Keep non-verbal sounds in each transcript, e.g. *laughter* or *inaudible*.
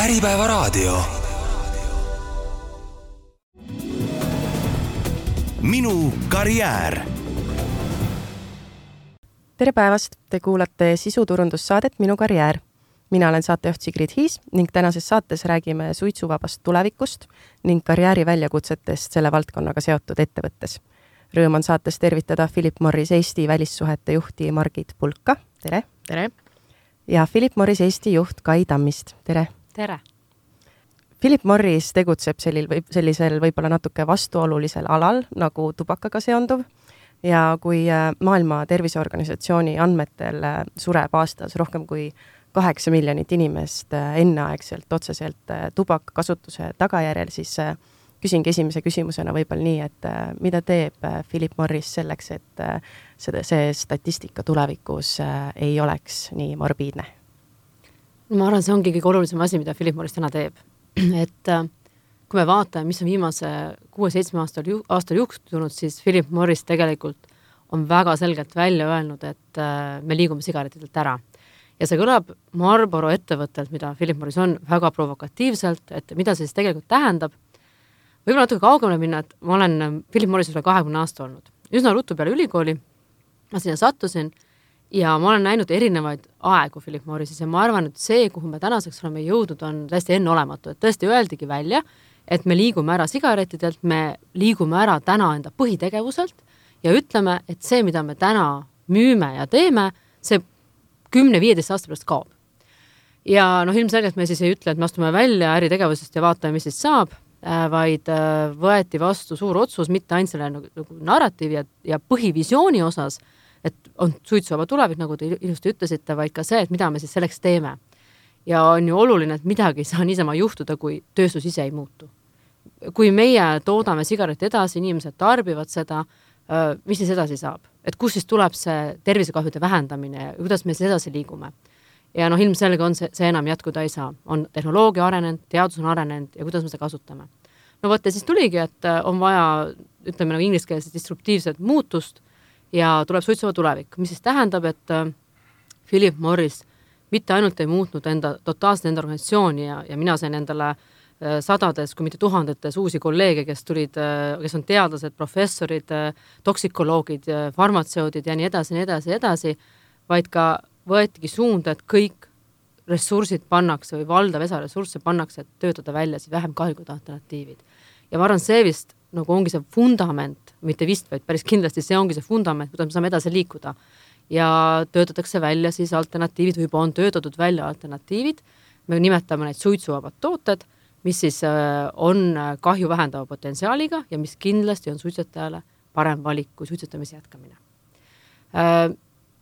Äripäevaraadio. minu karjäär. tere päevast, te kuulate sisuturundussaadet Minu karjäär. mina olen saatejuht Sigrid Hiis ning tänases saates räägime suitsuvabast tulevikust ning karjääri väljakutsetest selle valdkonnaga seotud ettevõttes. Rõõm on saates tervitada Philip Morris Eesti välissuhete juhti Margit Pulka, tere! tere! ja Philip Morris Eesti juht Kai Tammist, tere! Tere! Philip Morris tegutseb sellil või sellisel võib-olla natuke vastuolulisel alal nagu tubakaga seonduv ja kui äh, Maailma Terviseorganisatsiooni andmetel äh, sureb aastas rohkem kui kaheksa miljonit inimest äh, enneaegselt otseselt tubakakasutuse tagajärjel, siis küsingi esimese küsimusena võib-olla nii, et mida teeb Philip Morris selleks, et seda, see statistika tulevikus ei oleks nii morbiidne? Ma arvan, see ongi kõige olulisem asi, mida Philip Morris täna teeb *clears throat* et äh, kui me vaatame, mis on viimase kuue-seitsme aastal ju,, aastal juhtunud, siis Philip Morris tegelikult on väga selgelt välja öelnud, et äh, me liigume sigaretidelt ära. ja see kõlab Marlboro ettevõttelt, mida Philip Morris on, väga provokatiivselt, et mida see siis tegelikult tähendab. võib-olla natuke kaugemale minna, et ma olen äh, Philip Morris üle kahekümne aasta olnud. üsna ruttu peale ülikooli ma sinna sattusin ja ma olen näinud erinevaid aegu Philip Morrisis ja ma arvan, et see, kuhu me tänaseks oleme jõudnud, on täiesti enneolematu, et tõesti öeldigi välja, et me liigume ära sigarettidelt, me liigume ära täna enda põhitegevuselt ja ütleme, et see, mida me täna müüme ja teeme, see kümne-viieteist aasta pärast kaob. ja noh, ilmselgelt me siis ei ütle, et me astume välja äritegevusest ja vaatame, mis siis saab, äh, vaid äh, võeti vastu suur otsus mitte ainult selle nagu, nagu narratiivi ja, ja põhivisiooni osas, et on suitsuvaba tulevik, nagu te ilusti ütlesite, vaid ka see, et mida me siis selleks teeme. ja on ju oluline, et midagi ei saa niisama juhtuda, kui tööstus ise ei muutu. kui meie toodame sigareti edasi, inimesed tarbivad seda, mis siis edasi saab, et kust siis tuleb see tervisekahjude vähendamine ja kuidas me siis edasi liigume? ja noh, ilmselge on see, see enam jätkuda ei saa, on tehnoloogia arenenud, teadus on arenenud ja kuidas me seda kasutame. no vot, ja siis tuligi, et on vaja, ütleme nagu inglise keeles disruptiivset muutust ja tuleb suitsuvaba tulevik, mis siis tähendab, et äh, Philip Morris mitte ainult ei muutnud enda, totaalselt enda organisatsiooni ja, ja mina sain endale äh, sadades, kui mitte tuhandetes uusi kolleege, kes tulid, äh, kes on teadlased, professorid, toksikoloogid, farmatseudid ja nii edasi, nii edasi, edasi, vaid ka võetigi suunda, et kõik ressursid pannakse või valdav osa ressursse pannakse, et töötada välja siis vähem kahjulikud alternatiivid. ja ma arvan, see vist nagu ongi see vundament, mitte vist, vaid päris kindlasti see ongi see vundament, kuidas me saame edasi liikuda. ja töötatakse välja siis alternatiivid või juba on töötatud välja alternatiivid, me nimetame neid suitsuvabad tooted, mis siis äh, on kahju vähendava potentsiaaliga ja mis kindlasti on suitsetajale parem valik kui suitsetamise jätkamine. Äh,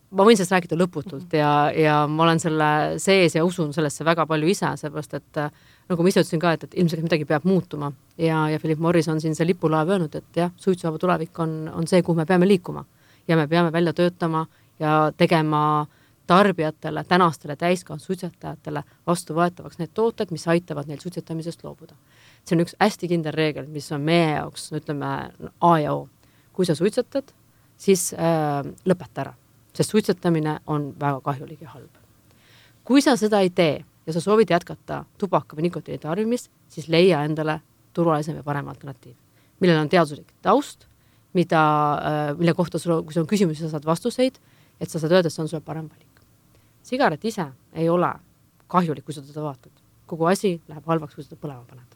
ma võin sellest rääkida lõputult ja, ja ma olen selle sees ja usun sellesse väga palju ise, sellepärast et nagu ma ise ütlesin ka, et, et ilmselt midagi peab muutuma ja, ja Philip Morris on siin see lipulaev öelnud, et jah, suitsuvaba tulevik on, on see, kuhu me peame liikuma. ja me peame välja töötama ja tegema tarbijatele, tänastele täiskasvanud suitsetajatele vastuvõetavaks need tooted, mis aitavad neil suitsetamisest loobuda. see on üks hästi kindel reegel, mis on meie jaoks, ütleme, A ja O. kui sa suitsetad, siis äh, lõpeta ära sest suitsetamine on väga kahjulik ja halb. kui sa seda ei tee ja sa soovid jätkata tubaka või nikotiini tarbimist, siis leia endale turvalisem ja parem alternatiiv, millel on teaduslik taust, mida, äh, mille kohta sul, kui sul on küsimusi, sa saad vastuseid, et sa saad öelda, et see on sulle parem valik. sigaret ise ei ole kahjulik, kui sa teda vaatad. kogu asi läheb halvaks, kui sa teda põlema paned.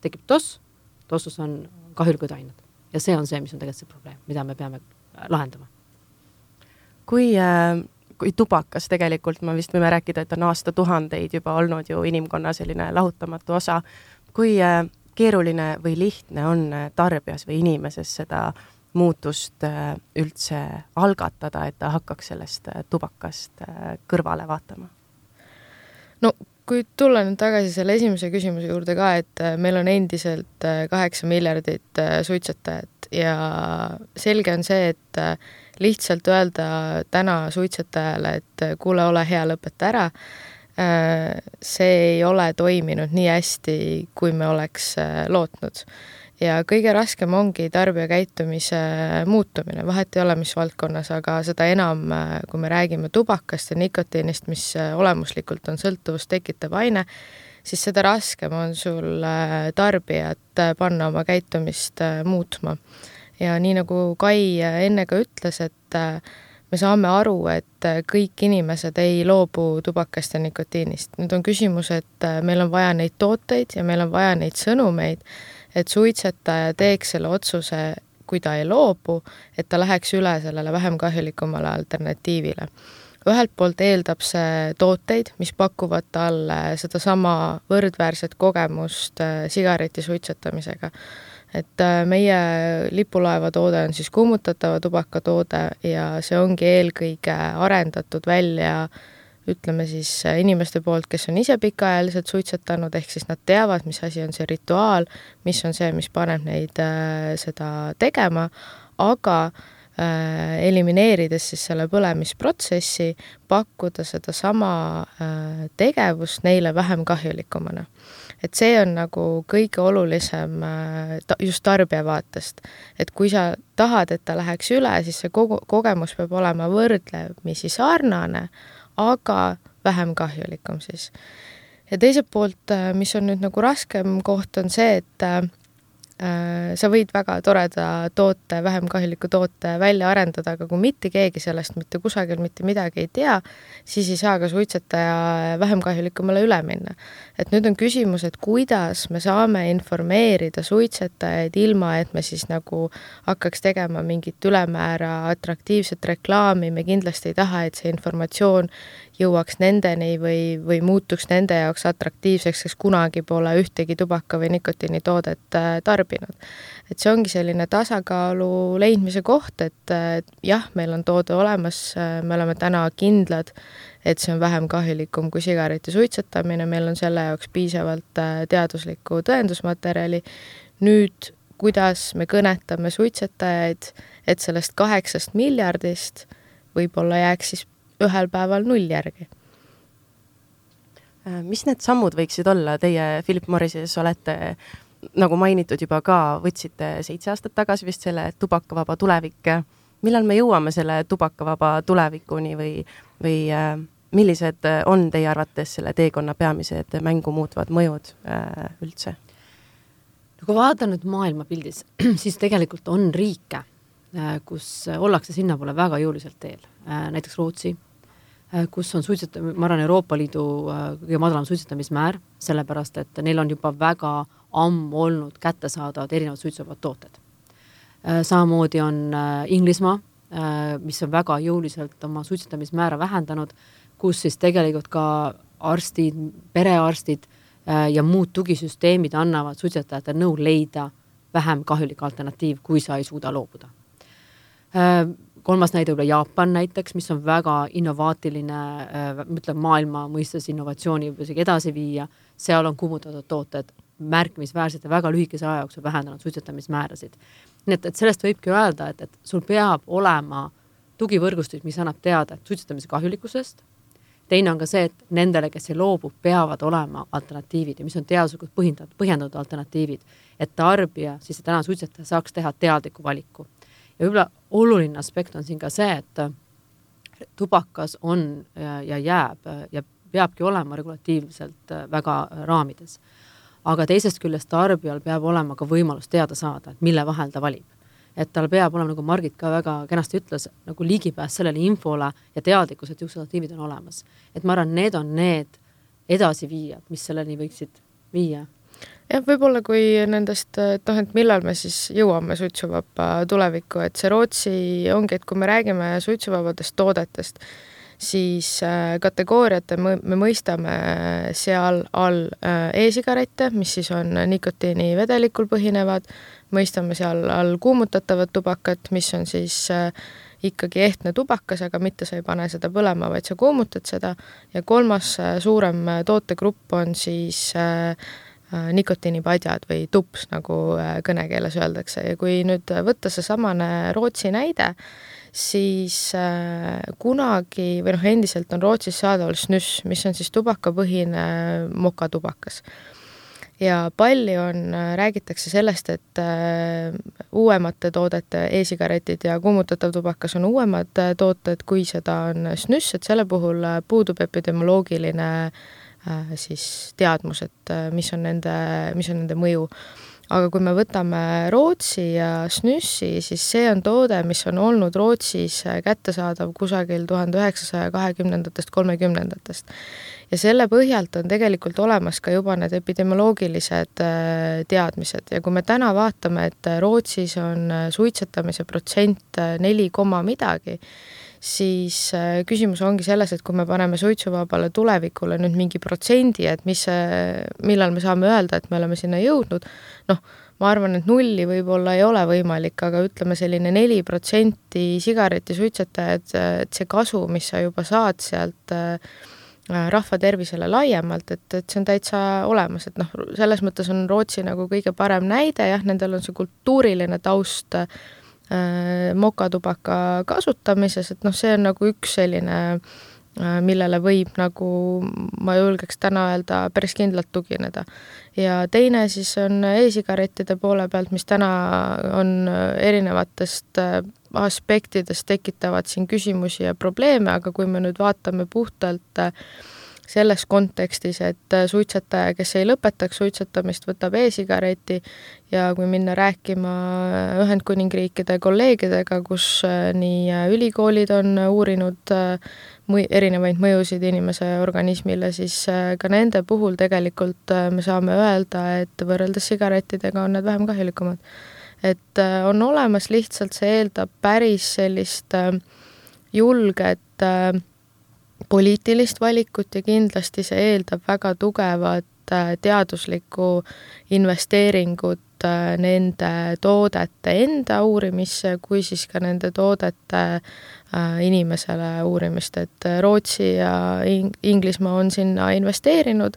tekib toss, tossus on kahjulikud ained ja see on see, mis on tegelikult see probleem, mida me peame lahendama kui äh, kui tubakas tegelikult, me vist võime rääkida, et on aastatuhandeid juba olnud ju inimkonna selline lahutamatu osa, kui äh, keeruline või lihtne on äh, tarbijas või inimeses seda muutust üldse algatada, et ta hakkaks sellest tubakast kõrvale vaatama? no kui tulla nüüd tagasi selle esimese küsimuse juurde ka, et meil on endiselt kaheksa miljardit suitsetajat ja selge on see, et lihtsalt öelda täna suitsetajale, et kuule, ole hea, lõpeta ära, äh, see ei ole toiminud nii hästi, kui me oleks äh, lootnud. ja kõige raskem ongi tarbijakäitumise muutumine, vahet ei ole, mis valdkonnas, aga seda enam, äh, kui me räägime tubakast ja nikotiinist, mis olemuslikult on sõltuvust tekitav aine, siis seda raskem on sul tarbijat panna oma käitumist muutma. Ja nii, nagu Kai enne ka ütles, et me saame aru, et kõik inimesed ei loobu tubakast ja nikotiinist. nüüd on küsimus, et meil on vaja neid tooteid ja meil on vaja neid sõnumeid, et suitsetaja teeks selle otsuse, kui ta ei loobu, et ta läheks üle sellele vähem kahjulikumale alternatiivile. ühelt poolt eeldab see tooteid, mis pakuvad talle sedasama võrdväärset kogemust äh, sigareti suitsetamisega et äh, meie lipulaeva toode on siis kummutatava tubaka toode ja see ongi eelkõige arendatud välja ütleme siis äh, inimeste poolt, kes on ise pikaajaliselt suitsetanud, ehk siis nad teavad, mis asi on see rituaal, mis on see, mis paneb neid äh, seda tegema, aga äh, elimineerides siis selle põlemisprotsessi, pakkuda sedasama äh, tegevust neile vähem kahjulikumana. Et see on nagu kõige olulisem äh, ta, just tarbija vaatest. et kui sa tahad, et ta läheks üle, siis see kogu, kogemus peab olema võrdlemisi sarnane, aga vähem kahjulikum siis. ja teiselt poolt, äh, mis on nüüd nagu raskem koht, on see, et äh, sa võid väga toreda toote, vähem kahjuliku toote välja arendada, aga kui mitte keegi sellest mitte kusagil mitte midagi ei tea, siis ei saa ka suitsetaja vähem kahjulikumale üle minna. et nüüd on küsimus, et kuidas me saame informeerida suitsetajaid, ilma et me siis nagu hakkaks tegema mingit ülemäära atraktiivset reklaami, me kindlasti ei taha, et see informatsioon jõuaks nendeni või, või muutuks nende jaoks atraktiivseks, kes kunagi pole ühtegi tubaka- või nikotiinitoodet äh, tarbinud. et see ongi selline tasakaalu leidmise koht, et jah, meil on toode olemas, äh, me oleme täna kindlad, et see on vähem kahjulikum kui sigareti suitsetamine, meil on selle jaoks piisavalt äh, teaduslikku tõendusmaterjali, nüüd kuidas me kõnetame suitsetajaid, et sellest kaheksast miljardist võib-olla jääks siis ühel päeval null järgi. Äh, mis need sammud võiksid olla, teie Philip Morrises olete nagu mainitud juba ka, võtsite seitse aastat tagasi vist selle tubakavaba tulevik. millal me jõuame selle tubakavaba tulevikuni või, või äh, millised on teie arvates selle teekonna peamised mängu muutvad mõjud äh, üldse? no kui vaadata nüüd maailmapildis, *clears throat* siis tegelikult on riike, kus ollakse sinnapoole väga jõuliselt teel, näiteks Rootsi kus on suitsetamine, ma arvan, Euroopa Liidu äh, kõige madalam suitsetamismäär, sellepärast et neil on juba väga ammu olnud kättesaadavad erinevad suitsuvabad tooted. Äh, samamoodi on Inglismaa, mis on väga jõuliselt oma suitsetamismäära vähendanud, kus siis tegelikult ka arstid, perearstid ja muud tugisüsteemid annavad suitsetajatele nõu leida vähem kahjulik alternatiiv, kui sa ei suuda loobuda kolmas näide võib-olla Jaapan näiteks, mis on väga innovaatiline äh,, ütlen maailma mõistes innovatsiooni isegi edasi viia, seal on kummutatud tooted märkimisväärselt ja väga lühikese aja jooksul vähendanud suitsetamismäärasid. nii et, et sellest võibki öelda, et, et sul peab olema tugivõrgustik, mis annab teada suitsetamise kahjulikkusest, teine on ka see, et nendele, kes ei loobu, peavad olema alternatiivid ja mis on teaduslikult põhjendatud, põhjendatud alternatiivid, et tarbija, siis täna suitsetaja saaks teha teadliku valiku. Ja võib-olla oluline aspekt on siin ka see, et tubakas on ja, ja jääb ja peabki olema regulatiivselt väga raamides. aga teisest küljest tarbijal peab olema ka võimalus teada saada, et mille vahel ta valib. et tal peab olema, nagu Margit ka väga kenasti ütles, nagu ligipääs sellele infole ja teadlikkus, et niisugused alternatiivid on olemas. et ma arvan, need on need edasiviijad, mis selleni võiksid viia jah, võib-olla kui nendest, et noh, et millal me siis jõuame suitsuvaba tulevikku, et see Rootsi ongi, et kui me räägime suitsuvabadest toodetest, siis äh, kategooriate me mõistame seal all äh, e-sigarette, mis siis on nikotiinivedelikul põhinevad, mõistame seal all kuumutatavad tubakat, mis on siis äh, ikkagi ehtne tubakas, aga mitte sa ei pane seda põlema, vaid sa kuumutad seda ja kolmas suurem tootegrupp on siis äh, Äh, nikotiinipadjad või tups, nagu äh, kõnekeeles öeldakse ja kui nüüd võtta seesamane Rootsi näide, siis äh, kunagi või noh, endiselt on Rootsis saadaval snus, mis on siis tubakapõhine mokatubakas. ja palju on, räägitakse sellest, et uuemate toodete e-sigaretid ja kuumutatav tubakas on uuemad tooted, kui seda on snus, et selle puhul puudub epidemioloogiline äh, siis teadmused, mis on nende, mis on nende mõju aga kui me võtame Rootsi ja snussi, siis see on toode, mis on olnud Rootsis kättesaadav kusagil tuhande üheksasaja kahekümnendatest, kolmekümnendatest. ja selle põhjalt on tegelikult olemas ka juba need epidemioloogilised äh, teadmised ja kui me täna vaatame, et Rootsis on äh, suitsetamise protsent äh, neli koma midagi, siis küsimus ongi selles, et kui me paneme suitsuvabale tulevikule nüüd mingi protsendi, et mis see, millal me saame öelda, et me oleme sinna jõudnud, noh, ma arvan, et nulli võib-olla ei ole võimalik, aga ütleme, selline neli protsenti sigaretisuitsetajad, et see kasu, mis sa juba saad sealt äh, rahva tervisele laiemalt, et, et see on täitsa olemas, et noh, selles mõttes on Rootsi nagu kõige parem näide, jah, nendel on see kultuuriline taust äh, mokatubaka kasutamises, et noh, see on nagu üks selline äh, Äh, millele võib nagu, ma julgeks täna öelda, päris kindlalt tugineda. ja teine siis on e-sigarettide poole pealt, mis täna on erinevatest äh, aspektidest tekitavad siin küsimusi ja probleeme, aga kui me nüüd vaatame puhtalt äh, selles kontekstis, et suitsetaja, kes ei lõpetaks suitsetamist, võtab e-sigareti ja kui minna rääkima Ühendkuningriikide kolleegidega, kus nii ülikoolid on uurinud mõi-, erinevaid mõjusid inimese organismile, siis äh, ka nende puhul tegelikult äh, me saame öelda, et võrreldes sigarettidega on need vähem kahjulikumad. et äh, on olemas, lihtsalt see eeldab päris sellist julget poliitilist valikut ja kindlasti see eeldab väga tugevat teaduslikku investeeringut nende toodete enda uurimisse, kui siis ka nende toodete Äh, inimesele uurimist, et äh, Rootsi ja Ing-, Inglismaa on sinna investeerinud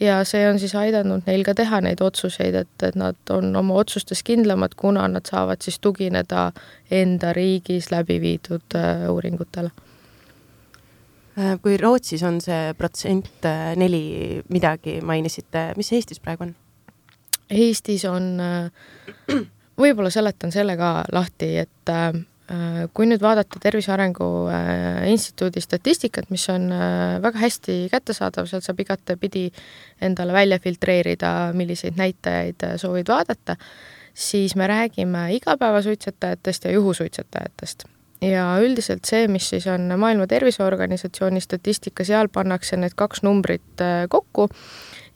ja see on siis aidanud neil ka teha neid otsuseid, et, et nad on oma otsustes kindlamad, kuna nad saavad siis tugineda enda riigis läbi viidud äh, uuringutele. Kui Rootsis on see protsent neli midagi, mainisite, mis Eestis praegu on? Eestis on, võib-olla seletan selle ka lahti, et Äh, kui nüüd vaadata Tervise Arengu äh, Instituudi statistikat, mis on äh, väga hästi kättesaadav, sealt saab igatepidi endale välja filtreerida, milliseid näitajaid soovid vaadata, siis me räägime igapäevasuitsetajatest ja juhusuitsetajatest. Ja üldiselt see, mis siis on Maailma Terviseorganisatsiooni statistika, seal pannakse need kaks numbrit kokku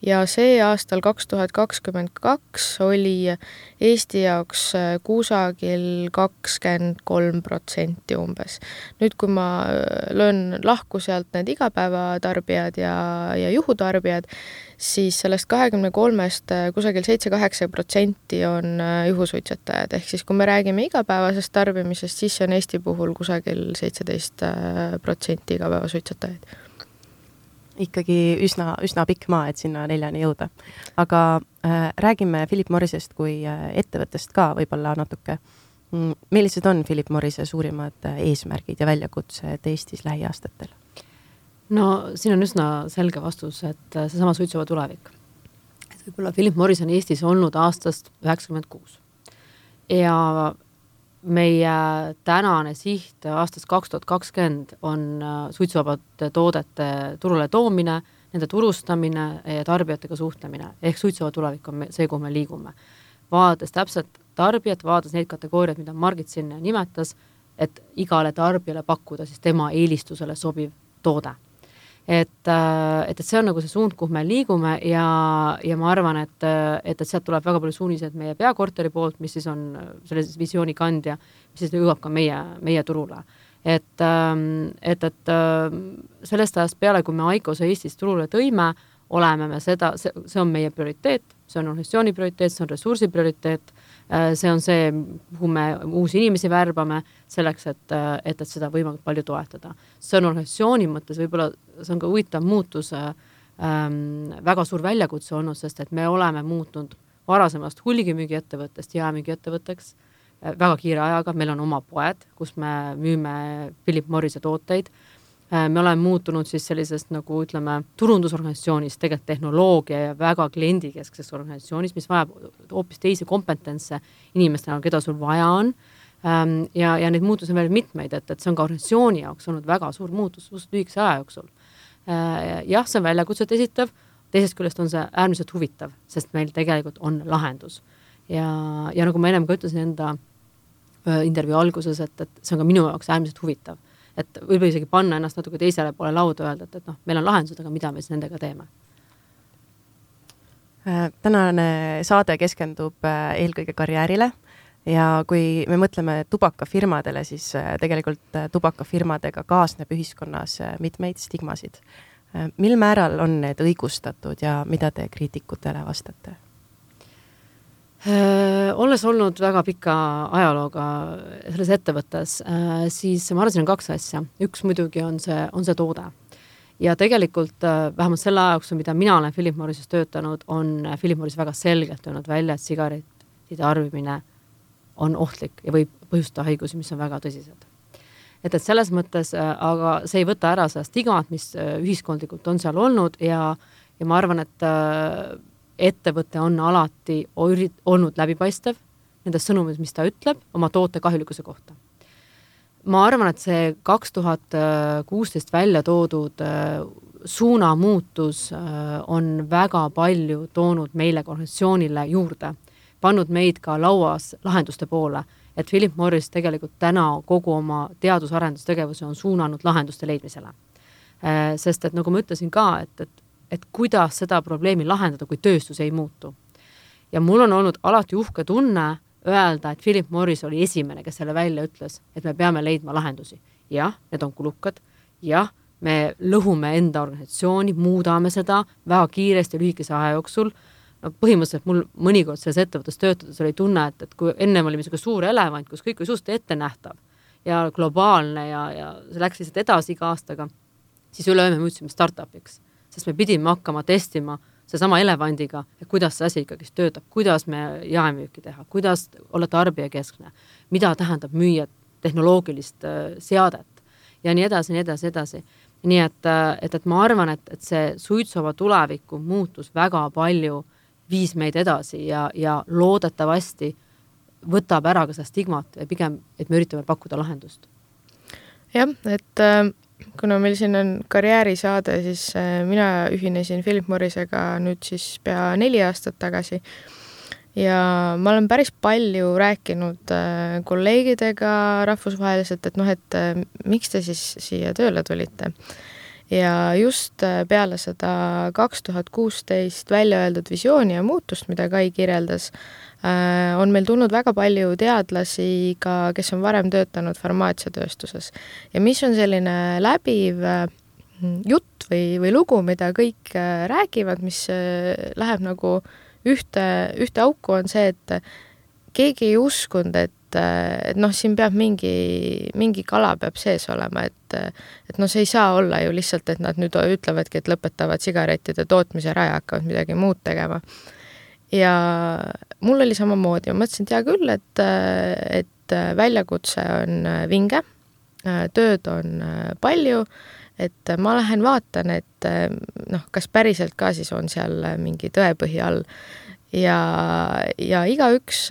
ja see aastal kaks tuhat kakskümmend kaks oli Eesti jaoks äh, kusagil kakskümmend kolm protsenti umbes. nüüd, kui ma äh, löön lahku sealt need igapäevatarbijad ja, ja juhutarbijad, siis sellest kahekümne kolmest äh, kusagil seitse-kaheksa protsenti on juhusuitsetajad, ehk siis kui me räägime igapäevasest tarbimisest, siis see on Eesti puhul kusagil seitseteist protsenti igapäevasuitsetajaid ikkagi üsna, üsna pikk maa, et sinna neljani jõuda. aga äh, räägime Philip Morrisest kui äh, ettevõttest ka võib-olla natuke mm,. millised on Philip Morrise suurimad äh, eesmärgid ja väljakutsed Eestis lähiaastatel? no siin on üsna selge vastus, et äh, seesama suitsuvaba tulevik. et võib-olla Philip Morris on Eestis olnud aastast üheksakümmend kuus ja meie tänane siht aastast kaks tuhat kakskümmend on äh, suitsuvabade toodete turule toomine, nende turustamine ja tarbijatega suhtlemine, ehk suitsuvaba tulevik on see, kuhu me liigume. vaadates täpselt tarbijat, vaadates neid kategooriaid, mida Margit siin nimetas, et igale tarbijale pakkuda siis tema eelistusele sobiv toode et, äh, et, et see on nagu see suund, kuhu me liigume ja, ja ma arvan, et, et, et sealt tuleb väga palju suuniseid meie peakorteri poolt, mis siis on selle visiooni kandja, mis siis jõuab ka meie, meie turule. et, ähm, et, et äh, sellest ajast peale, kui me Aicose Eestis turule tõime, oleme me seda, see, on meie prioriteet, see on organisatsiooni prioriteet, see on ressursi prioriteet see on see, kuhu me uusi inimesi värbame selleks, et, äh, et, et seda võimalikult palju toetada. see on organisatsiooni mõttes võib-olla, see on ka huvitav muutus äh,, ähm, väga suur väljakutse olnud, sest et me oleme muutunud varasemast hulgimüügiettevõttest jaemüügiettevõtteks äh, väga kiire ajaga, meil on oma poed, kus me müüme Philip Morrise tooteid äh, Äh, me oleme muutunud siis sellisest nagu ütleme, turundusorganisatsioonist tegelikult tehnoloogia ja väga kliendikeskseks organisatsioonist, mis vajab hoopis teisi kompetentse inimestena, keda sul vaja on. Ähm, ja, ja neid muutusi on veel mitmeid, et, et see on ka organisatsiooni jaoks olnud väga suur muutus suhteliselt lühikese aja jooksul jah, see on väljakutset esitav, teisest küljest on see äärmiselt huvitav, sest meil tegelikult on lahendus. ja, ja nagu ma ennem ka ütlesin enda intervjuu alguses, et, et see on ka minu jaoks äärmiselt huvitav. Et võib-olla isegi panna ennast natuke teisele poole lauda, öelda, et, et noh, meil on lahendused, aga mida me siis nendega teeme tänane saade keskendub eelkõige karjäärile ja kui me mõtleme tubakafirmadele, siis äh, tegelikult äh, tubakafirmadega kaasneb ühiskonnas äh, mitmeid stigmasid. mil määral on need õigustatud ja mida te kriitikutele vastate? Olles olnud väga pika ajalooga selles ettevõttes, siis ma arvan, siin on kaks asja. üks muidugi on see, on see toode. ja tegelikult vähemalt selle aja jooksul, mida mina olen Philip Morrisis töötanud, on Philip Morris väga selgelt öelnud välja, et sigarettide tarbimine on ohtlik ja võib põhjustada haigusi, mis on väga tõsised. et, et selles mõttes, äh, aga see ei võta ära seda stigmat, mis äh, ühiskondlikult on seal olnud ja, ja ma arvan, et äh, ettevõte on alati olnud läbipaistev nendes sõnumides, mis ta ütleb oma toote kahjulikkuse kohta. ma arvan, et see kaks tuhat kuusteist välja toodud suunamuutus on väga palju toonud meile kui organisatsioonile juurde pannud meid ka lauas lahenduste poole, et Philip Morris tegelikult täna kogu oma teadus-arendustegevuse on suunanud lahenduste leidmisele. Äh, sest et nagu ma ütlesin ka, et, et, et kuidas seda probleemi lahendada, kui tööstus ei muutu. ja mul on olnud alati uhke tunne öelda, et Philip Morris oli esimene, kes selle välja ütles, et me peame leidma lahendusi. jah, need on kulukad, jah, me lõhume enda organisatsiooni, muudame seda väga kiiresti lühikese aja jooksul no põhimõtteliselt mul mõnikord selles ettevõttes töötades oli tunne, et, et kui ennem oli niisugune suur elevant, kus kõik oli suhteliselt ettenähtav ja globaalne ja, ja see läks lihtsalt edasi iga aastaga, siis üleöö me muutusime startup'iks, sest me pidime hakkama testima seesama elevandiga, et kuidas see asi ikkagi töötab, kuidas me jaemüüki teha, kuidas olla tarbijakeskne, mida tähendab müüa tehnoloogilist äh, seadet ja nii edasi, nii edasi, edasi. nii et, äh, et, et ma arvan, et, et see suitsuvaba tuleviku muutus väga palju viis meid edasi ja, ja loodetavasti võtab ära ka seda stigmat ja pigem, et me üritame pakkuda lahendust. jah, et äh, kuna meil siin on karjäärisaade, siis äh, mina ühinesin Philip Morrisega nüüd siis pea neli aastat tagasi. Ja ma olen päris palju rääkinud äh, kolleegidega rahvusvaheliselt, et noh, et äh, miks te siis siia tööle tulite. Ja just peale seda kaks tuhat kuusteist välja öeldud visiooni ja muutust, mida Kai kirjeldas, on meil tulnud väga palju teadlasi ka, kes on varem töötanud farmaatsiatööstuses. ja mis on selline läbiv äh, jutt või, või lugu, mida kõik räägivad, mis läheb nagu ühte, ühte auku, on see, et keegi ei uskunud, et, et noh, siin peab mingi, mingi kala peab sees olema, et et noh, see ei saa olla ju lihtsalt, et nad nüüd ütlevadki, et lõpetavad sigarettide tootmise ära ja hakkavad midagi muud tegema. Ja mul oli samamoodi, ma mõtlesin, et hea küll, et, et väljakutse on vinge, tööd on palju, et ma lähen vaatan, et noh, kas päriselt ka siis on seal mingi tõepõhi all. Ja, ja igaüks,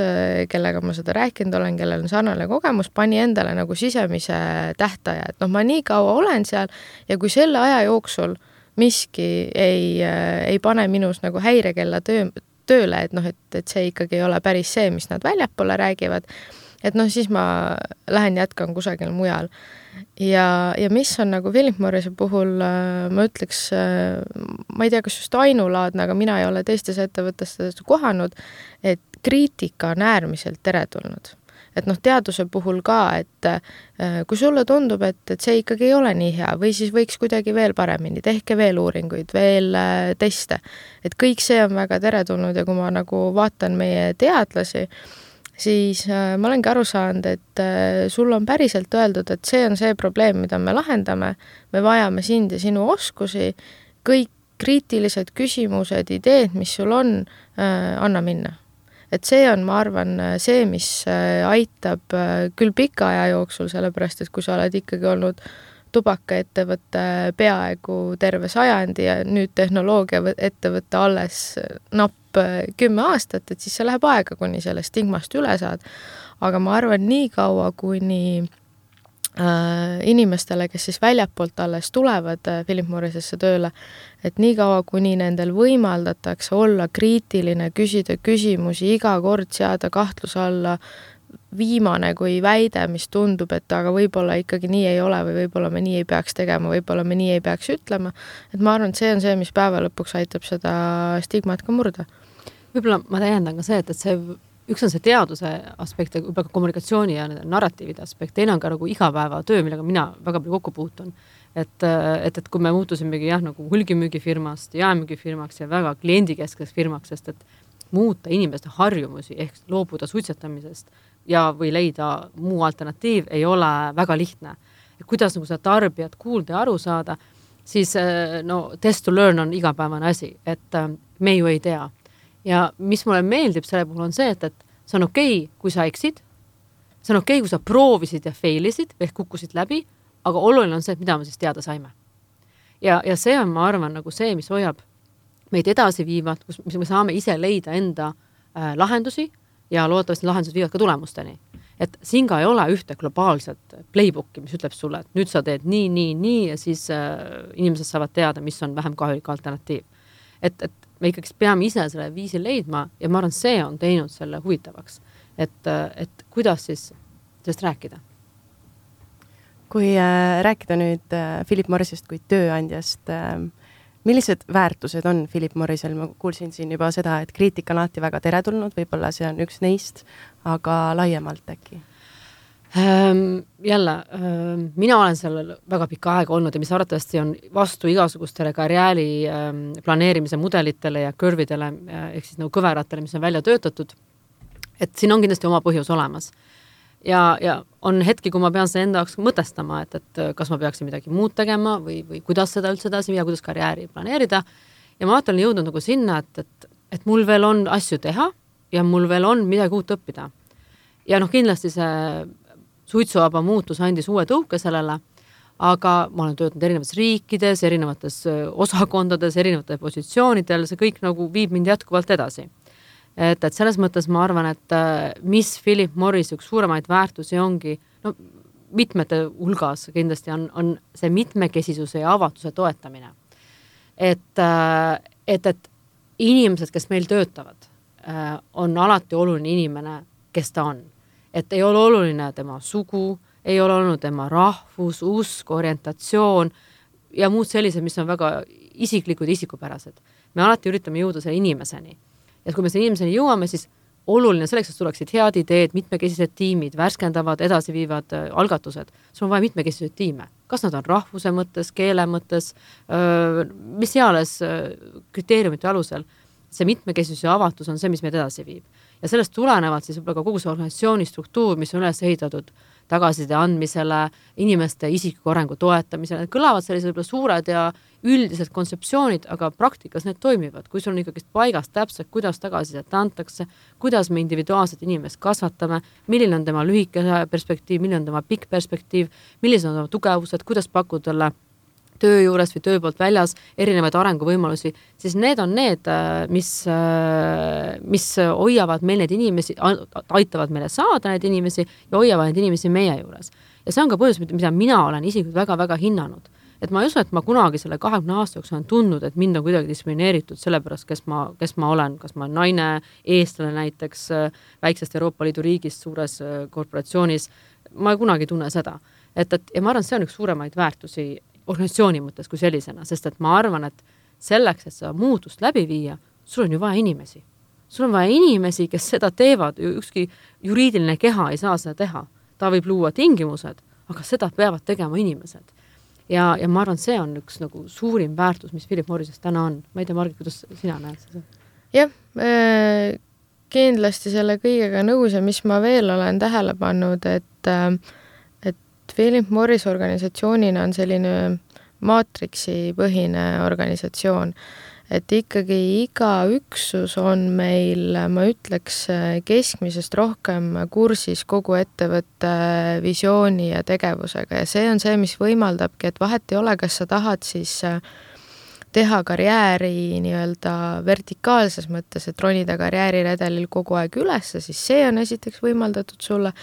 kellega ma seda rääkinud olen, kellel on sarnane kogemus, pani endale nagu sisemise tähtaja, et noh, ma nii kaua olen seal ja kui selle aja jooksul miski ei, ei pane minus nagu häirekella töö, tööle, et noh, et, et see ikkagi ei ole päris see, mis nad väljapoole räägivad, et noh, siis ma lähen jätkan kusagil mujal. ja, ja mis on nagu Philip Morrise puhul, äh, ma ütleks, äh, ma ei tea, kas just ainulaadne, aga mina ei ole teistes ettevõtetes kohanud, et kriitika on äärmiselt teretulnud et noh, teaduse puhul ka, et äh, kui sulle tundub, et, et see ikkagi ei ole nii hea või siis võiks kuidagi veel paremini, tehke veel uuringuid, veel teste. et kõik see on väga teretulnud ja kui ma nagu vaatan meie teadlasi, siis äh, ma olengi aru saanud, et äh, sul on päriselt öeldud, et see on see probleem, mida me lahendame, me vajame sind ja sinu oskusi, kõik kriitilised küsimused, ideed, mis sul on, äh, anna minna. Et see on, ma arvan, see, mis aitab küll pika aja jooksul, sellepärast et kui sa oled ikkagi olnud tubakaettevõte peaaegu terve sajandi ja nüüd tehnoloogiaettevõte alles napp Äh, kümme aastat, et siis see läheb aega, kuni sellest stigmast üle saad. aga ma arvan, nii kaua, kuni äh, inimestele, kes siis väljapoolt alles tulevad äh, Philip Morrisesse tööle, et niikaua, kuni nendel võimaldatakse olla kriitiline, küsida küsimusi, iga kord seada kahtluse alla viimane kui väide, mis tundub, et aga võib-olla ikkagi nii ei ole või võib-olla me nii ei peaks tegema, võib-olla me nii ei peaks ütlema, et ma arvan, et see on see, mis päeva lõpuks aitab seda stigmat ka murda. võib-olla ma täiendan ka see, et, et see üks on see teaduse aspekt ja võib-olla ka kommunikatsiooni ja narratiivide aspekt, teine on ka nagu igapäevatöö, millega mina väga palju kokku puutun. et, et, et kui me muutusimegi jah, nagu hulgimüügifirmast jaemüügifirmaks ja väga kliendikeskseks firmaks, sest et muuta inimeste harjumusi ehk loobuda suitsetamisest ja, või leida muu alternatiiv ei ole väga lihtne. kuidas nagu seda tarbijat kuulda ja aru saada, siis no test to learn on igapäevane asi, et me ju ei tea. Ja mis mulle meeldib selle puhul on see, et, et see on okei okay,, kui sa eksid, see on okei okay,, kui sa proovisid ja fail isid ehk kukkusid läbi, aga oluline on see, et mida me siis teada saime. ja, ja see on, ma arvan, nagu see, mis hoiab meid edasiviivad, kus me saame ise leida enda äh, lahendusi ja loodetavasti lahendused viivad ka tulemusteni. et siin ka ei ole ühte globaalset playbook'i, mis ütleb sulle, et nüüd sa teed nii, nii, nii ja siis äh, inimesed saavad teada, mis on vähem kahjulik alternatiiv. et, et me ikkagist peame ise selle viisi leidma ja ma arvan, see on teinud selle huvitavaks. et, et kuidas siis sellest rääkida kui äh, rääkida nüüd äh, Philip Morrisist kui tööandjast äh,, millised väärtused on Philip Morrisel, ma kuulsin siin juba seda, et kriitika on alati väga teretulnud, võib-olla see on üks neist, aga laiemalt äkki? Ehm, jälle, ehm, mina olen seal väga pikka aega olnud ja mis arvatavasti on vastu igasugustele karjääri ehm, planeerimise mudelitele ja curve'idele ehk siis nagu kõveratele, mis on välja töötatud. et siin on kindlasti oma põhjus olemas ja, ja on hetki, kui ma pean seda enda jaoks mõtestama, et, et kas ma peaksin midagi muud tegema või, või kuidas seda üldse edasi viia, kuidas karjääri planeerida. ja ma vaatan jõudnud nagu sinna, et, et, et mul veel on asju teha ja mul veel on midagi uut õppida. ja noh, kindlasti see suitsuvaba muutus andis uue tõuke sellele, aga ma olen töötanud erinevates riikides, erinevates osakondades, erinevatel positsioonidel, see kõik nagu viib mind jätkuvalt edasi et, et selles mõttes ma arvan, et mis Philip Morris üks suuremaid väärtusi ongi, no mitmete hulgas kindlasti on, on see mitmekesisuse ja avatuse toetamine. et, et, et inimesed, kes meil töötavad, on alati oluline inimene, kes ta on. Et ei ole oluline tema sugu, ei ole olnud tema rahvus, usk, orientatsioon ja muud sellised, mis on väga isiklikud, isikupärased. me alati üritame jõuda selle inimeseni ja kui me selle inimeseni jõuame, siis oluline selleks, et tuleksid head ideed, mitmekesised tiimid, värskendavad, edasiviivad äh, algatused, sul on vaja mitmekesiseid tiime. kas nad on rahvuse mõttes, keele mõttes, mis iganes kriteeriumite alusel, see mitmekesisus ja avatus on see, mis meid edasi viib. Ja sellest tulenevalt siis võib-olla ka kogu see organisatsiooni struktuur, mis on üles ehitatud tagasiside andmisele, inimeste isikliku arengu toetamisele, need kõlavad sellised võib-olla suured ja üldised kontseptsioonid, aga praktikas need toimivad, kui sul on ikkagist paigas täpselt, kuidas tagasisidet antakse, kuidas me individuaalset inimest kasvatame, milline on tema lühike perspektiiv, milline on tema pikk perspektiiv, millised on tema tugevused, kuidas pakkuda talle töö juures või töö poolt väljas erinevaid arenguvõimalusi, siis need on need, äh, mis, äh, mis hoiavad meil neid inimesi, aitavad meile saada neid inimesi ja hoiavad neid inimesi meie juures. ja see on ka põhjus, mida mina olen isiklikult väga-väga hinnanud. et ma ei usu, et ma kunagi selle kahekümne aasta jooksul olen tundnud, et mind on kuidagi diskrimineeritud sellepärast, kes ma, kes ma olen, kas ma olen naine, eestlane näiteks äh, väiksest Euroopa Liidu riigist suures korporatsioonis, ma ei kunagi tunne seda et, et ja ma arvan, et see on üks suuremaid väärtusi organisatsiooni mõttes kui sellisena, sest et ma arvan, et selleks, et seda muutust läbi viia, sul on ju vaja inimesi. sul on vaja inimesi, kes seda teevad, ükski juriidiline keha ei saa seda teha. ta võib luua tingimused, aga seda peavad tegema inimesed. ja, ja ma arvan, see on üks nagu suurim väärtus, mis Philip Morrises täna on. ma ei tea, Margit, kuidas sina näed seda? jah äh,, kindlasti selle kõigega nõus ja mis ma veel olen tähele pannud, et äh, Philip Morris organisatsioonina on selline maatriksi põhine organisatsioon, et ikkagi iga üksus on meil, ma ütleks, keskmisest rohkem kursis kogu ettevõtte visiooni ja tegevusega. Ja see on see, mis võimaldabki, et vahet ei ole, kas sa tahad siis teha karjääri nii-öelda vertikaalses mõttes, et ronida karjääriredelil kogu aeg ülesse, siis see on esiteks võimaldatud sulle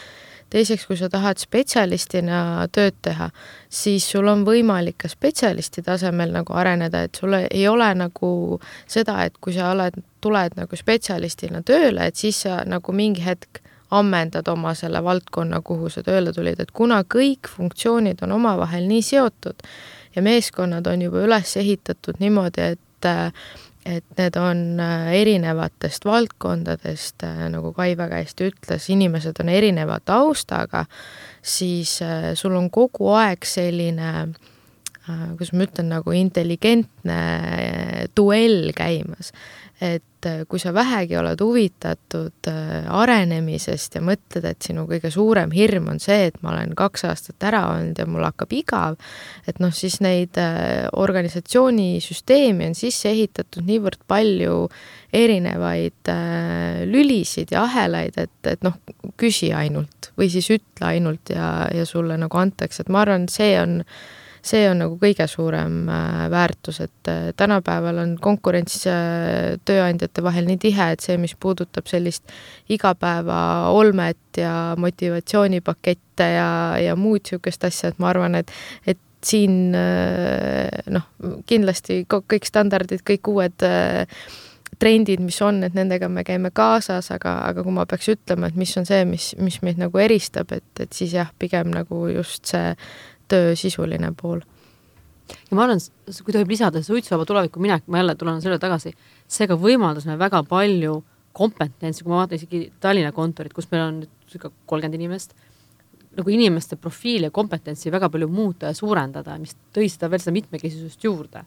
teiseks, kui sa tahad spetsialistina tööd teha, siis sul on võimalik ka spetsialisti tasemel nagu areneda, et sul ei ole nagu seda, et kui sa oled, tuled nagu spetsialistina tööle, et siis sa nagu mingi hetk ammendad oma selle valdkonna, kuhu sa tööle tulid, et kuna kõik funktsioonid on omavahel nii seotud ja meeskonnad on juba üles ehitatud niimoodi, et et need on äh, erinevatest valdkondadest, äh, nagu Kai väga hästi ütles, inimesed on erineva taustaga, siis äh, sul on kogu aeg selline kuidas ma ütlen, nagu intelligentne duell käimas et äh, kui sa vähegi oled huvitatud äh, arenemisest ja mõtled, et sinu kõige suurem hirm on see, et ma olen kaks aastat ära olnud ja mul hakkab igav, et noh, siis neid äh, organisatsioonisüsteemi on sisse ehitatud niivõrd palju erinevaid lülisid ja ahelaid, et, et noh, küsi ainult või siis ütle ainult ja, ja sulle nagu antakse, et ma arvan, see on see on nagu kõige suurem äh, väärtus, et äh, tänapäeval on konkurents äh, tööandjate vahel nii tihe, et see, mis puudutab sellist igapäevaolmet ja motivatsioonipakette ja, ja muud niisugust asja, et ma arvan, et, et siin noh, kindlasti kõik standardid, kõik uued trendid, mis on, et nendega me käime kaasas, aga, aga kui ma peaks ütlema, et mis on see, mis, mis meid nagu eristab, et, et siis jah, pigem nagu just see töö sisuline pool. ja ma arvan, kui tohib lisada, suitsuvaba tuleviku minek, ma jälle tulen selle tagasi, see ka võimaldas meil väga palju kompetentsi, kui ma vaatan isegi Tallinna kontorit, kus meil on nüüd kolmkümmend inimest, nagu inimeste profiili ja kompetentsi väga palju muuta ja suurendada, mis tõi seda veel seda mitmekesisust juurde.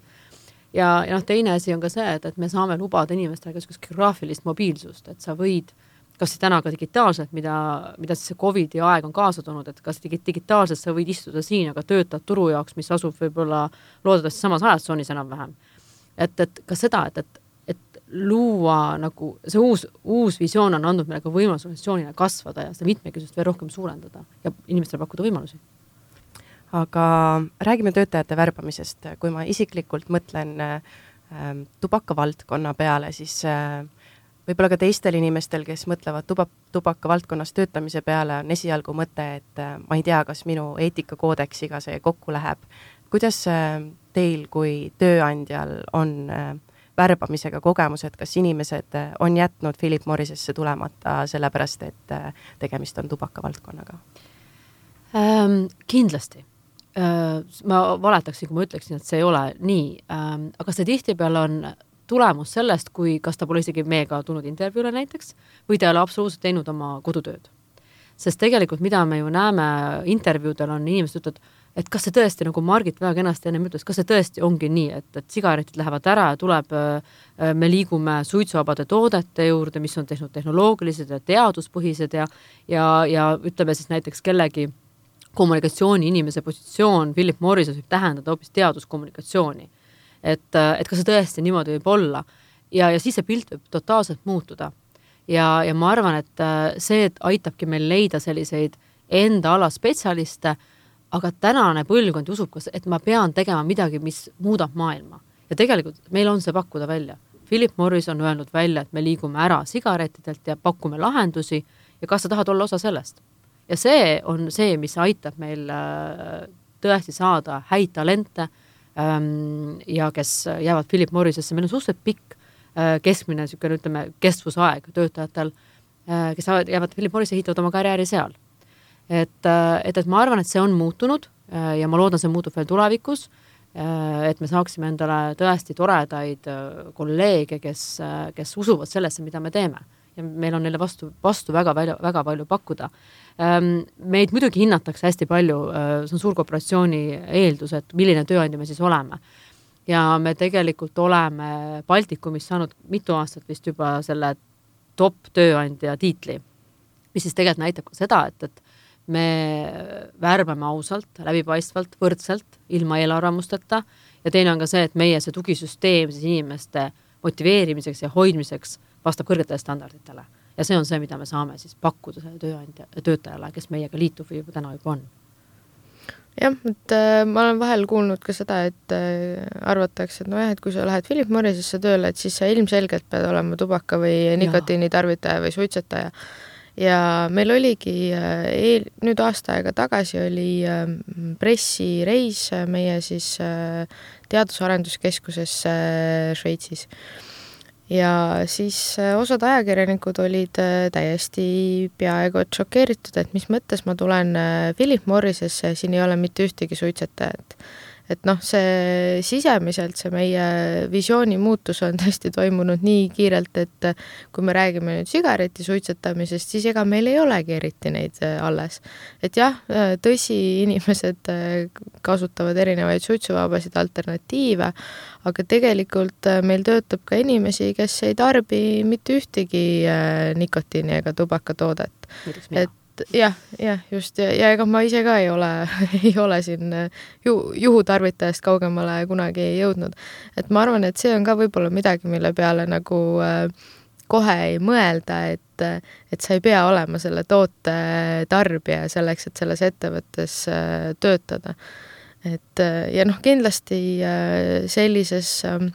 ja, ja noh, teine asi on ka see, et, et me saame lubada inimestele ka niisugust geograafilist mobiilsust, et sa võid kas täna ka digitaalselt, mida, mida siis see Covidi aeg on kaasa toonud, et kas digi-, digitaalselt sa võid istuda siin, aga töötad turu jaoks, mis asub võib-olla loodetavasti samas ajastsoonis enam-vähem. et, et ka seda, et, et, et luua nagu see uus, uus visioon on andnud meile ka võimaluse organisatsioonile kasvada ja seda mitmekesisust veel rohkem suurendada ja inimestele pakkuda võimalusi aga räägime töötajate värbamisest, kui ma isiklikult mõtlen äh, tubakavaldkonna peale, siis äh, võib-olla ka teistel inimestel, kes mõtlevad tuba, tubaka valdkonnas töötamise peale, on esialgu mõte, et äh, ma ei tea, kas minu eetikakoodeksiga see kokku läheb. kuidas äh, teil kui tööandjal on äh, värbamisega kogemused, kas inimesed on jätnud Philip Morrisesse tulemata sellepärast, et tegemist on tubakavaldkonnaga ähm,? Kindlasti äh,. ma valetaksin, kui ma ütleksin, et see ei ole nii ähm,, aga see tihtipeale on tulemus sellest, kui kas ta pole isegi meiega tulnud intervjuule näiteks või ta ei ole absoluutselt teinud oma kodutööd. sest tegelikult, mida me ju näeme intervjuudel, on inimesed ütlevad, et kas see tõesti, nagu Margit väga kenasti ennem ütles, kas see tõesti ongi nii, et, et sigaretid lähevad ära ja tuleb, äh, me liigume suitsuvabade toodete juurde, mis on tehtud tehnoloogilised ja teaduspõhised ja ja, ja ütleme siis näiteks kellegi kommunikatsiooni inimese positsioon Philip Morrises võib tähendada hoopis teaduskommunikatsiooni et, et kas see tõesti niimoodi võib olla. ja, ja siis see pilt võib totaalselt muutuda. ja, ja ma arvan, et äh, see et aitabki meil leida selliseid enda ala spetsialiste, aga tänane põlvkond usub et ma pean tegema midagi, mis muudab maailma. ja tegelikult meil on see pakkuda välja. Philip Morris on öelnud välja, et me liigume ära sigarettidelt ja pakume lahendusi ja kas sa tahad olla osa sellest? ja see on see, mis aitab meil äh, tõesti saada häid talente ja kes jäävad Philip Morrisesse, meil on suhteliselt pikk äh, keskmine niisugune, ütleme, kestvusaeg töötajatel, äh, kes jäävad Philip Morrisse, ehitavad oma karjääri seal. et, äh, et, et ma arvan, et see on muutunud ja ma loodan, see muutub veel tulevikus, et me saaksime endale tõesti toredaid kolleege, kes, kes usuvad sellesse, mida me teeme ja meil on neile vastu, vastu väga palju, väga palju pakkuda. Ehm, meid muidugi hinnatakse hästi palju, äh, see on suurkorporatsiooni eeldus, et milline tööandja me siis oleme. ja me tegelikult oleme Baltikumis saanud mitu aastat vist juba selle top tööandja tiitli, mis siis tegelikult näitab ka seda, et, et me värbame ausalt, läbipaistvalt, võrdselt, ilma eelarvamusteta ja teine on ka see, et meie see tugisüsteem siis inimeste motiveerimiseks ja hoidmiseks vastab kõrgetele standarditele. ja see on see, mida me saame siis pakkuda selle tööandja, töötajale, kes meiega liitub või juba täna juba on jah, et äh, ma olen vahel kuulnud ka seda, et äh, arvatakse, et nojah, et kui sa lähed Philip Morrisesse tööle, et siis sa ilmselgelt pead olema tubaka või nikotiinitarvitaja või suitsetaja. ja meil oligi eel, nüüd aasta aega tagasi oli pressireis meie siis teadus-arenduskeskusesse Šveitsis ja siis osad ajakirjanikud olid täiesti peaaegu et šokeeritud, et mis mõttes ma tulen Philip Morrisesse ja siin ei ole mitte ühtegi suitsetajat et noh, see sisemiselt, see meie visiooni muutus on *laughs* tõesti toimunud nii kiirelt, et kui me räägime nüüd sigareti suitsetamisest, siis ega meil ei olegi eriti neid äh, alles. et jah, äh, tõsi, inimesed äh, kasutavad erinevaid suitsuvabasid alternatiive, aga tegelikult meil töötab ka inimesi, kes ei tarbi mitte ühtegi nikotiini ega tubakatoodet. et et jah, jah, just ja, ja ega ma ise ka ei ole *laughs* ei ole siin äh, ju juhutarvitajast kaugemale kunagi jõudnud. et ma arvan, et see on ka võib-olla midagi, mille peale nagu äh, kohe ei mõelda, et, et sa ei pea olema selle toote tarbija selleks, et selles ettevõttes äh, töötada. et äh, ja noh, kindlasti äh, sellises äh,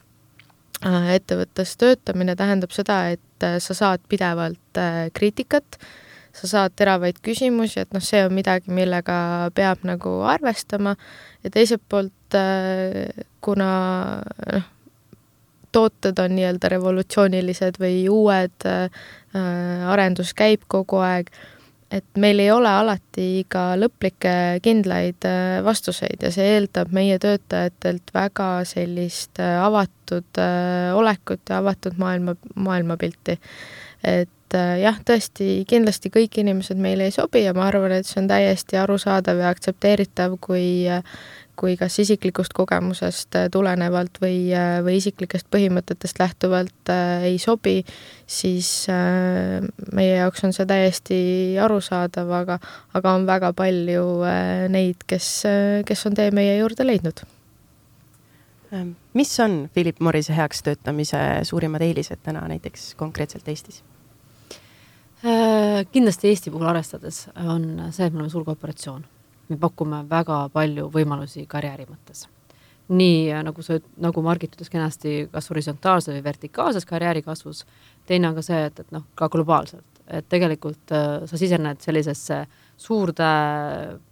ettevõttes töötamine tähendab seda, et äh, sa saad pidevalt äh, kriitikat äh, sa saad teravaid küsimusi, et noh, see on midagi, millega peab nagu arvestama ja teiselt poolt äh, kuna noh, tooted on nii-öelda revolutsioonilised või uued äh,, arendus käib kogu aeg, et meil ei ole alati ka lõplikke kindlaid äh, vastuseid ja see eeldab meie töötajatelt väga sellist äh, avatud äh, olekut ja avatud maailma, maailmapilti. et et äh, jah, tõesti, kindlasti kõik inimesed meile ei sobi ja ma arvan, et see on täiesti arusaadav ja aktsepteeritav, kui kui kas isiklikust kogemusest äh, tulenevalt või, äh, või isiklikest põhimõtetest lähtuvalt äh, ei sobi, siis meie jaoks on see täiesti arusaadav, aga, aga on väga palju neid, kes, kes on tee meie juurde leidnud. mis on Philip Morrise heaks töötamise suurimad eelised täna näiteks konkreetselt Eestis? Äh, kindlasti Eesti puhul arvestades on see, et me oleme suur korporatsioon. me pakume väga palju võimalusi karjääri mõttes. nii äh, nagu sa, nagu Margit ütles kenasti, kas horisontaalses või vertikaalses karjääri kasvus, teine on ka see, et, et noh, ka globaalselt, et tegelikult äh, sa sisened sellisesse suurde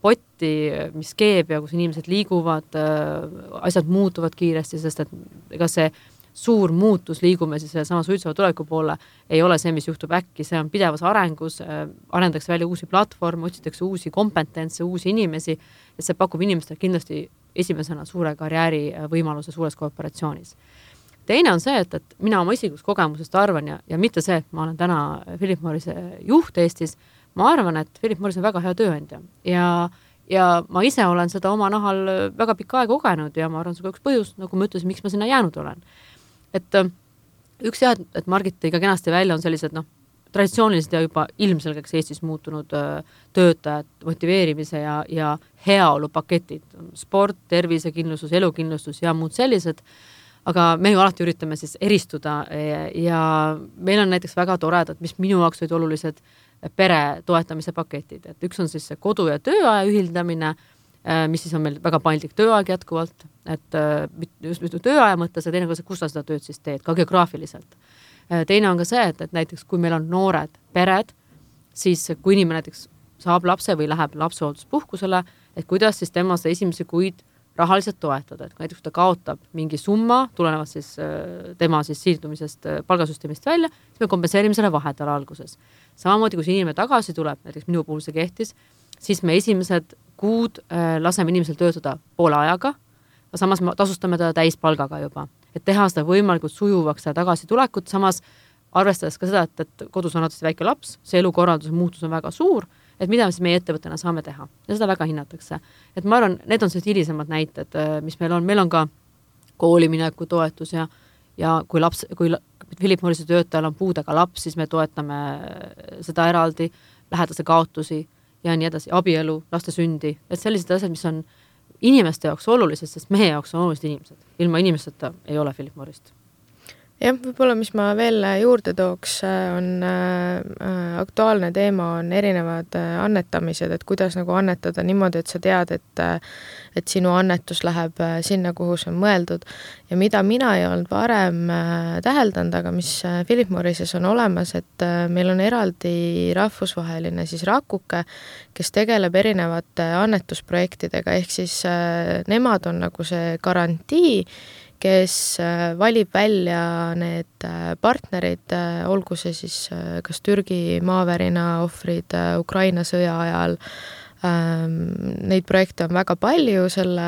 potti, mis keeb ja kus inimesed liiguvad äh,, asjad muutuvad kiiresti, sest et ega see suur muutus, liigume siis sellesama suitseva tuleviku poole, ei ole see, mis juhtub äkki, see on pidevas arengus äh,, arendatakse välja uusi platvorme, otsitakse uusi kompetentse, uusi inimesi, et see pakub inimestele kindlasti esimesena suure karjäärivõimaluse äh, suures korporatsioonis. teine on see, et, et mina oma isiklikust kogemusest arvan ja, ja mitte see, et ma olen täna Philip Morrise juht Eestis, ma arvan, et Philip Morris on väga hea tööandja ja ja ma ise olen seda oma nahal väga pikka aega kogenud ja ma arvan, see on ka üks põhjus, nagu ma ütlesin, miks ma sinna jäänud olen et äh, üks jah, et Margit tõi ka kenasti välja, on sellised noh, traditsioonilised ja juba ilmselgeks Eestis muutunud äh, töötajad motiveerimise ja, ja heaolupaketid, sport, tervisekindlustus, elukindlustus ja muud sellised, aga me ju alati üritame siis eristuda ja, meil on näiteks väga toredad, mis minu jaoks olid olulised, pere toetamise paketid, et üks on siis see kodu ja tööaja ühildamine mis siis on meil väga paindlik tööaeg jätkuvalt, et äh, just, just tööaja mõttes ja teine ka see, kus sa seda tööd siis teed, ka geograafiliselt. Äh, teine on ka see, et, et näiteks kui meil on noored pered, siis kui inimene näiteks saab lapse või läheb lapsehoolduspuhkusele, et kuidas siis tema seda esimesi kuid rahaliselt toetada, et näiteks kui ta kaotab mingi summa tulenevalt siis tema siis siirdumisest palgasüsteemist välja, siis me kompenseerime selle vahepeal alguses. samamoodi, kui see inimene tagasi tuleb, näiteks minu puhul see kehtis, siis me esimesed kuud äh, laseme inimesel töötada poole ajaga, samas me tasustame teda täispalgaga juba, et teha seda võimalikult sujuvaks, seda tagasitulekut, samas arvestades ka seda, et, et kodus on alati väike laps, see elukorralduse muutus on väga suur, et mida me siis meie ettevõttena saame teha. Ja seda väga hinnatakse. et ma arvan, need on sellised hilisemad näited, äh, mis meil on, meil on ka koolimineku toetus ja, ja kui laps, kui Philip Morrise töötajal on puudega laps, siis me toetame seda eraldi, lähedase kaotusi ja nii edasi, abielu, laste sündi, et sellised asjad, mis on inimeste jaoks olulised, sest meie jaoks on olulised inimesed. ilma inimesteta ei ole Philip Morrist. Jah, võib-olla mis ma veel juurde tooks, on äh, aktuaalne teema, on erinevad äh, annetamised, et kuidas nagu annetada niimoodi, et sa tead, et äh, et sinu annetus läheb äh, sinna, kuhu see on mõeldud. ja mida mina ei olnud varem äh, täheldanud, aga mis äh, Philip Morrises on olemas, et äh, meil on eraldi rahvusvaheline siis Rakuke, kes tegeleb erinevate annetusprojektidega, ehk siis äh, nemad on nagu see garantii, kes äh, valib välja need äh, partnerid, äh, olgu see siis kas Türgi maavärina ohvrid Ukraina sõja ajal, ähm, Neid projekte on väga palju, selle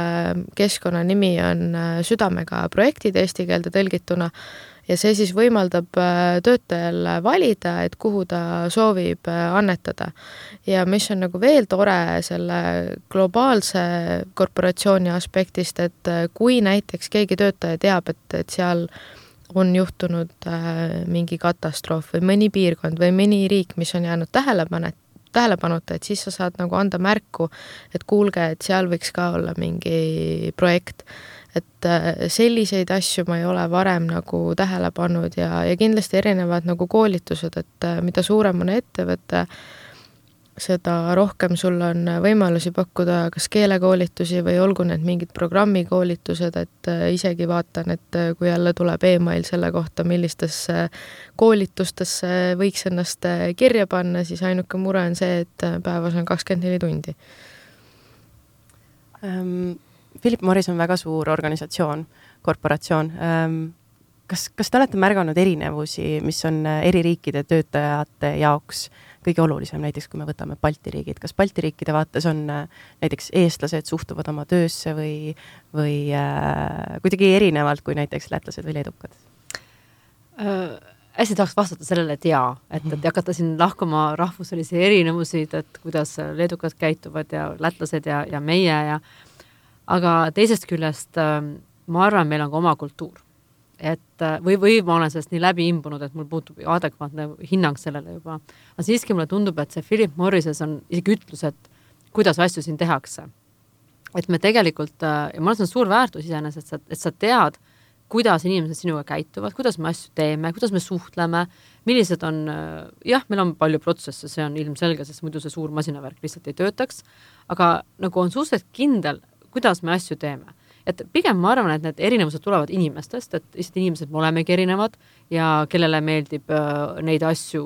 keskkonna nimi on Südamega projektid eesti keelde tõlgituna ja see siis võimaldab äh, töötajal valida, et kuhu ta soovib äh, annetada. ja mis on nagu veel tore selle globaalse korporatsiooni aspektist, et äh, kui näiteks keegi töötaja teab, et, et seal on juhtunud mingi katastroof või mõni piirkond või mõni riik, mis on jäänud tähelepanet-, tähelepanuta, et siis sa saad nagu anda märku, et kuulge, et seal võiks ka olla mingi projekt et äh, selliseid asju ma ei ole varem nagu tähele pannud ja, ja kindlasti erinevad nagu koolitused, et äh, mida suurem on ettevõte, seda rohkem sul on võimalusi pakkuda kas keelekoolitusi või olgu need mingid programmikoolitused, et äh, isegi vaatan, et kui jälle tuleb email selle kohta, millistesse koolitustesse võiks ennast kirja panna, siis ainuke mure on see, et päevas on kakskümmend neli tundi. Um Philip Morris on väga suur organisatsioon, korporatsioon. Ähm, kas, kas te olete märganud erinevusi, mis on äh, eri riikide töötajate jaoks kõige olulisem, näiteks kui me võtame Balti riigid, kas Balti riikide vaates on äh, näiteks eestlased suhtuvad oma töösse või, või äh, kuidagi erinevalt kui näiteks lätlased või leedukad äh,? hästi tahaks vastata sellele, et jaa, et, et hakata siin lahkama rahvuselisi erinevusi, et kuidas leedukad käituvad ja lätlased ja, ja meie ja aga teisest küljest ähm, ma arvan, meil on ka oma kultuur. et äh, või, või ma olen sellest nii läbi imbunud, et mul puutub adekvaatne hinnang sellele juba. aga siiski mulle tundub, et see Philip Morrises on isegi ütlus, et kuidas asju siin tehakse. et me tegelikult, äh, ja ma arvan, see on suur väärtus iseenesest, et sa tead, kuidas inimesed sinuga käituvad, kuidas me asju teeme, kuidas me suhtleme, millised on, äh, jah, meil on palju protsesse, see on ilmselge, sest muidu see suur masinavärk lihtsalt ei töötaks, aga nagu on suhteliselt kindel, kuidas me asju teeme. et pigem ma arvan, et need erinevused tulevad inimestest, et lihtsalt inimesed me olemegi erinevad ja kellele meeldib äh, neid asju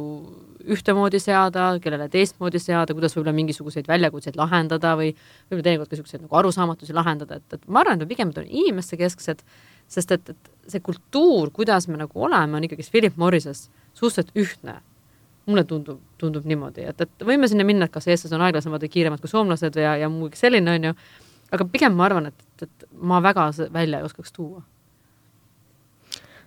ühtemoodi seada, kellele teistmoodi seada, kuidas võib-olla mingisuguseid väljakutseid lahendada või võib-olla teinekord ka niisuguseid nagu arusaamatusi lahendada, et, et ma arvan, et me pigem oleme inimestekesksed, sest et, et see kultuur, kuidas me nagu oleme, on ikkagist Philip Morrises suhteliselt ühtne mulle tundub, tundub niimoodi, et, et võime sinna minna, et kas eestlased on aeglasemad või kiiremad kui soomlased ja, ja muu selline, on ju, aga pigem ma arvan, et, et ma väga välja ei oskaks tuua.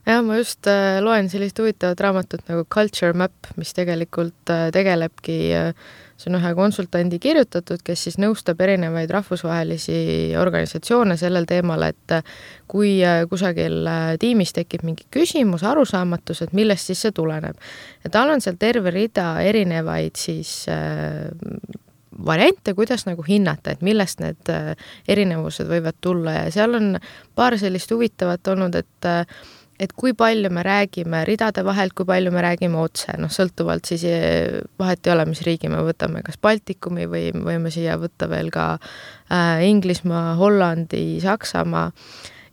jah, ma just äh, loen sellist huvitavat raamatut nagu Culture Map, mis tegelikult äh, tegelebki äh, see on ühe konsultandi kirjutatud, kes siis nõustab erinevaid rahvusvahelisi organisatsioone sellel teemal, et äh, kui äh, kusagil äh, tiimis tekib mingi küsimus, arusaamatus, et millest siis see tuleneb. ja tal on seal terve rida erinevaid siis variante, kuidas nagu hinnata, et millest need äh, erinevused võivad tulla. Ja seal on paar sellist huvitavat olnud, et äh, et kui palju me räägime ridade vahelt, kui palju me räägime otse, noh, sõltuvalt siis äh, vahet ei ole, mis riigi me võtame, kas Baltikumi või võime siia võtta veel ka Inglismaa, Hollandi, Saksamaa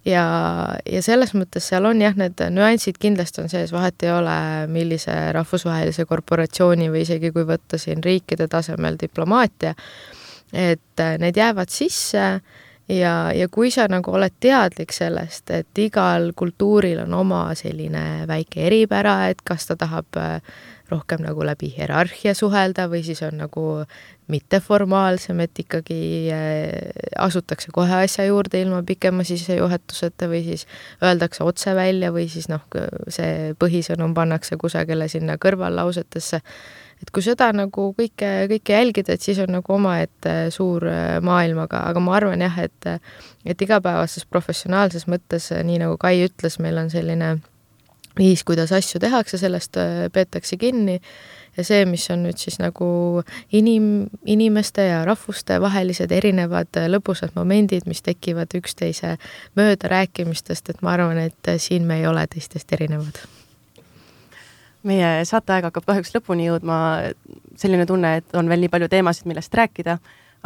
ja, ja selles mõttes seal on jah, need nüansid kindlasti on sees, vahet ei ole, millise rahvusvahelise korporatsiooni või isegi kui võtta siin riikide tasemel diplomaatia, et need jäävad sisse ja, ja kui sa nagu oled teadlik sellest, et igal kultuuril on oma selline väike eripära, et kas ta tahab äh, rohkem nagu läbi hierarhia suhelda või siis on nagu mitteformaalsem, et ikkagi äh, asutakse kohe asja juurde ilma pikema sissejuhatuseta või siis öeldakse otse välja või siis noh, see põhisõnum pannakse kusagile sinna kõrvallausetesse. et kui seda nagu kõike, kõike jälgida, et siis on nagu omaette suur äh, maailm, aga, aga ma arvan jah, et et igapäevases professionaalses mõttes, nii nagu Kai ütles, meil on selline viis, kuidas asju tehakse, sellest peetakse kinni. Ja see, mis on nüüd siis nagu inim, inimeste ja rahvuste vahelised erinevad lõbusad momendid, mis tekivad üksteise möödarääkimistest, et ma arvan, et siin me ei ole teistest erinevad. Meie saateaeg hakkab kahjuks lõpuni jõudma, selline tunne, et on veel nii palju teemasid, millest rääkida,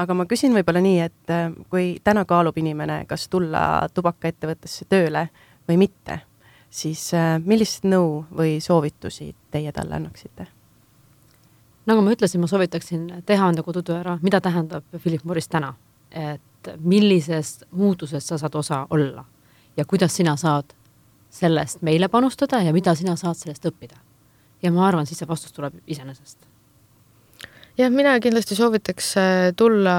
aga ma küsin võib-olla nii, et kui täna kaalub inimene, kas tulla tubakaettevõttesse tööle või mitte, siis millist nõu või soovitusi teie talle annaksite? nagu ma ütlesin, ma soovitaksin teha enda kodutöö ära, mida tähendab Philip Morris täna, et millisest muutusest sa saad osa olla ja kuidas sina saad sellest meile panustada ja mida sina saad sellest õppida. ja ma arvan, siis see vastus tuleb iseenesest. jah, mina kindlasti soovitaks äh, tulla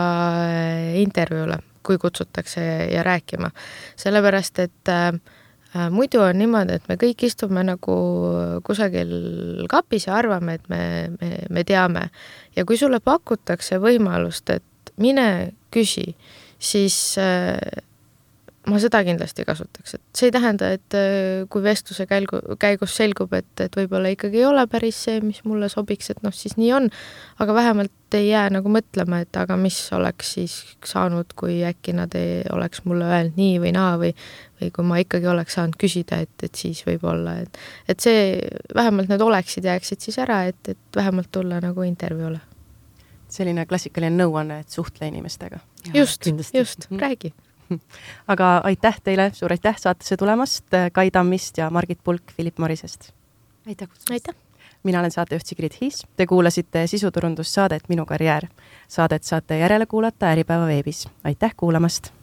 äh, intervjuule, kui kutsutakse ja rääkima, sellepärast et äh, Äh, muidu on niimoodi, et me kõik istume nagu kusagil kapis ja arvame, et me, me, me teame. ja kui sulle pakutakse võimalust, et mine küsi, siis äh, ma seda kindlasti kasutaks, et see ei tähenda, et äh, kui vestluse käigu, käigus selgub, et, et võib-olla ikkagi ei ole päris see, mis mulle sobiks, et noh, siis nii on, aga vähemalt ei jää nagu mõtlema, et aga mis oleks siis saanud, kui äkki nad ei oleks mulle öelnud nii või naa või või kui ma ikkagi oleks saanud küsida, et, et siis võib-olla, et et see, vähemalt need oleksid jääksid siis ära, et, et vähemalt tulla nagu intervjuule. selline klassikaline nõuanne, et suhtle inimestega. just, just, räägi *laughs* aga aitäh teile, suur aitäh saatesse tulemast, Kai Tammist ja Margit Pulk Philip Morrisest. aitäh kutsumast. aitäh. mina olen saatejuht Sigrid Hiis, te kuulasite sisuturundussaadet Minu karjäär. Saadet saate järele kuulata Äripäeva veebis. aitäh kuulamast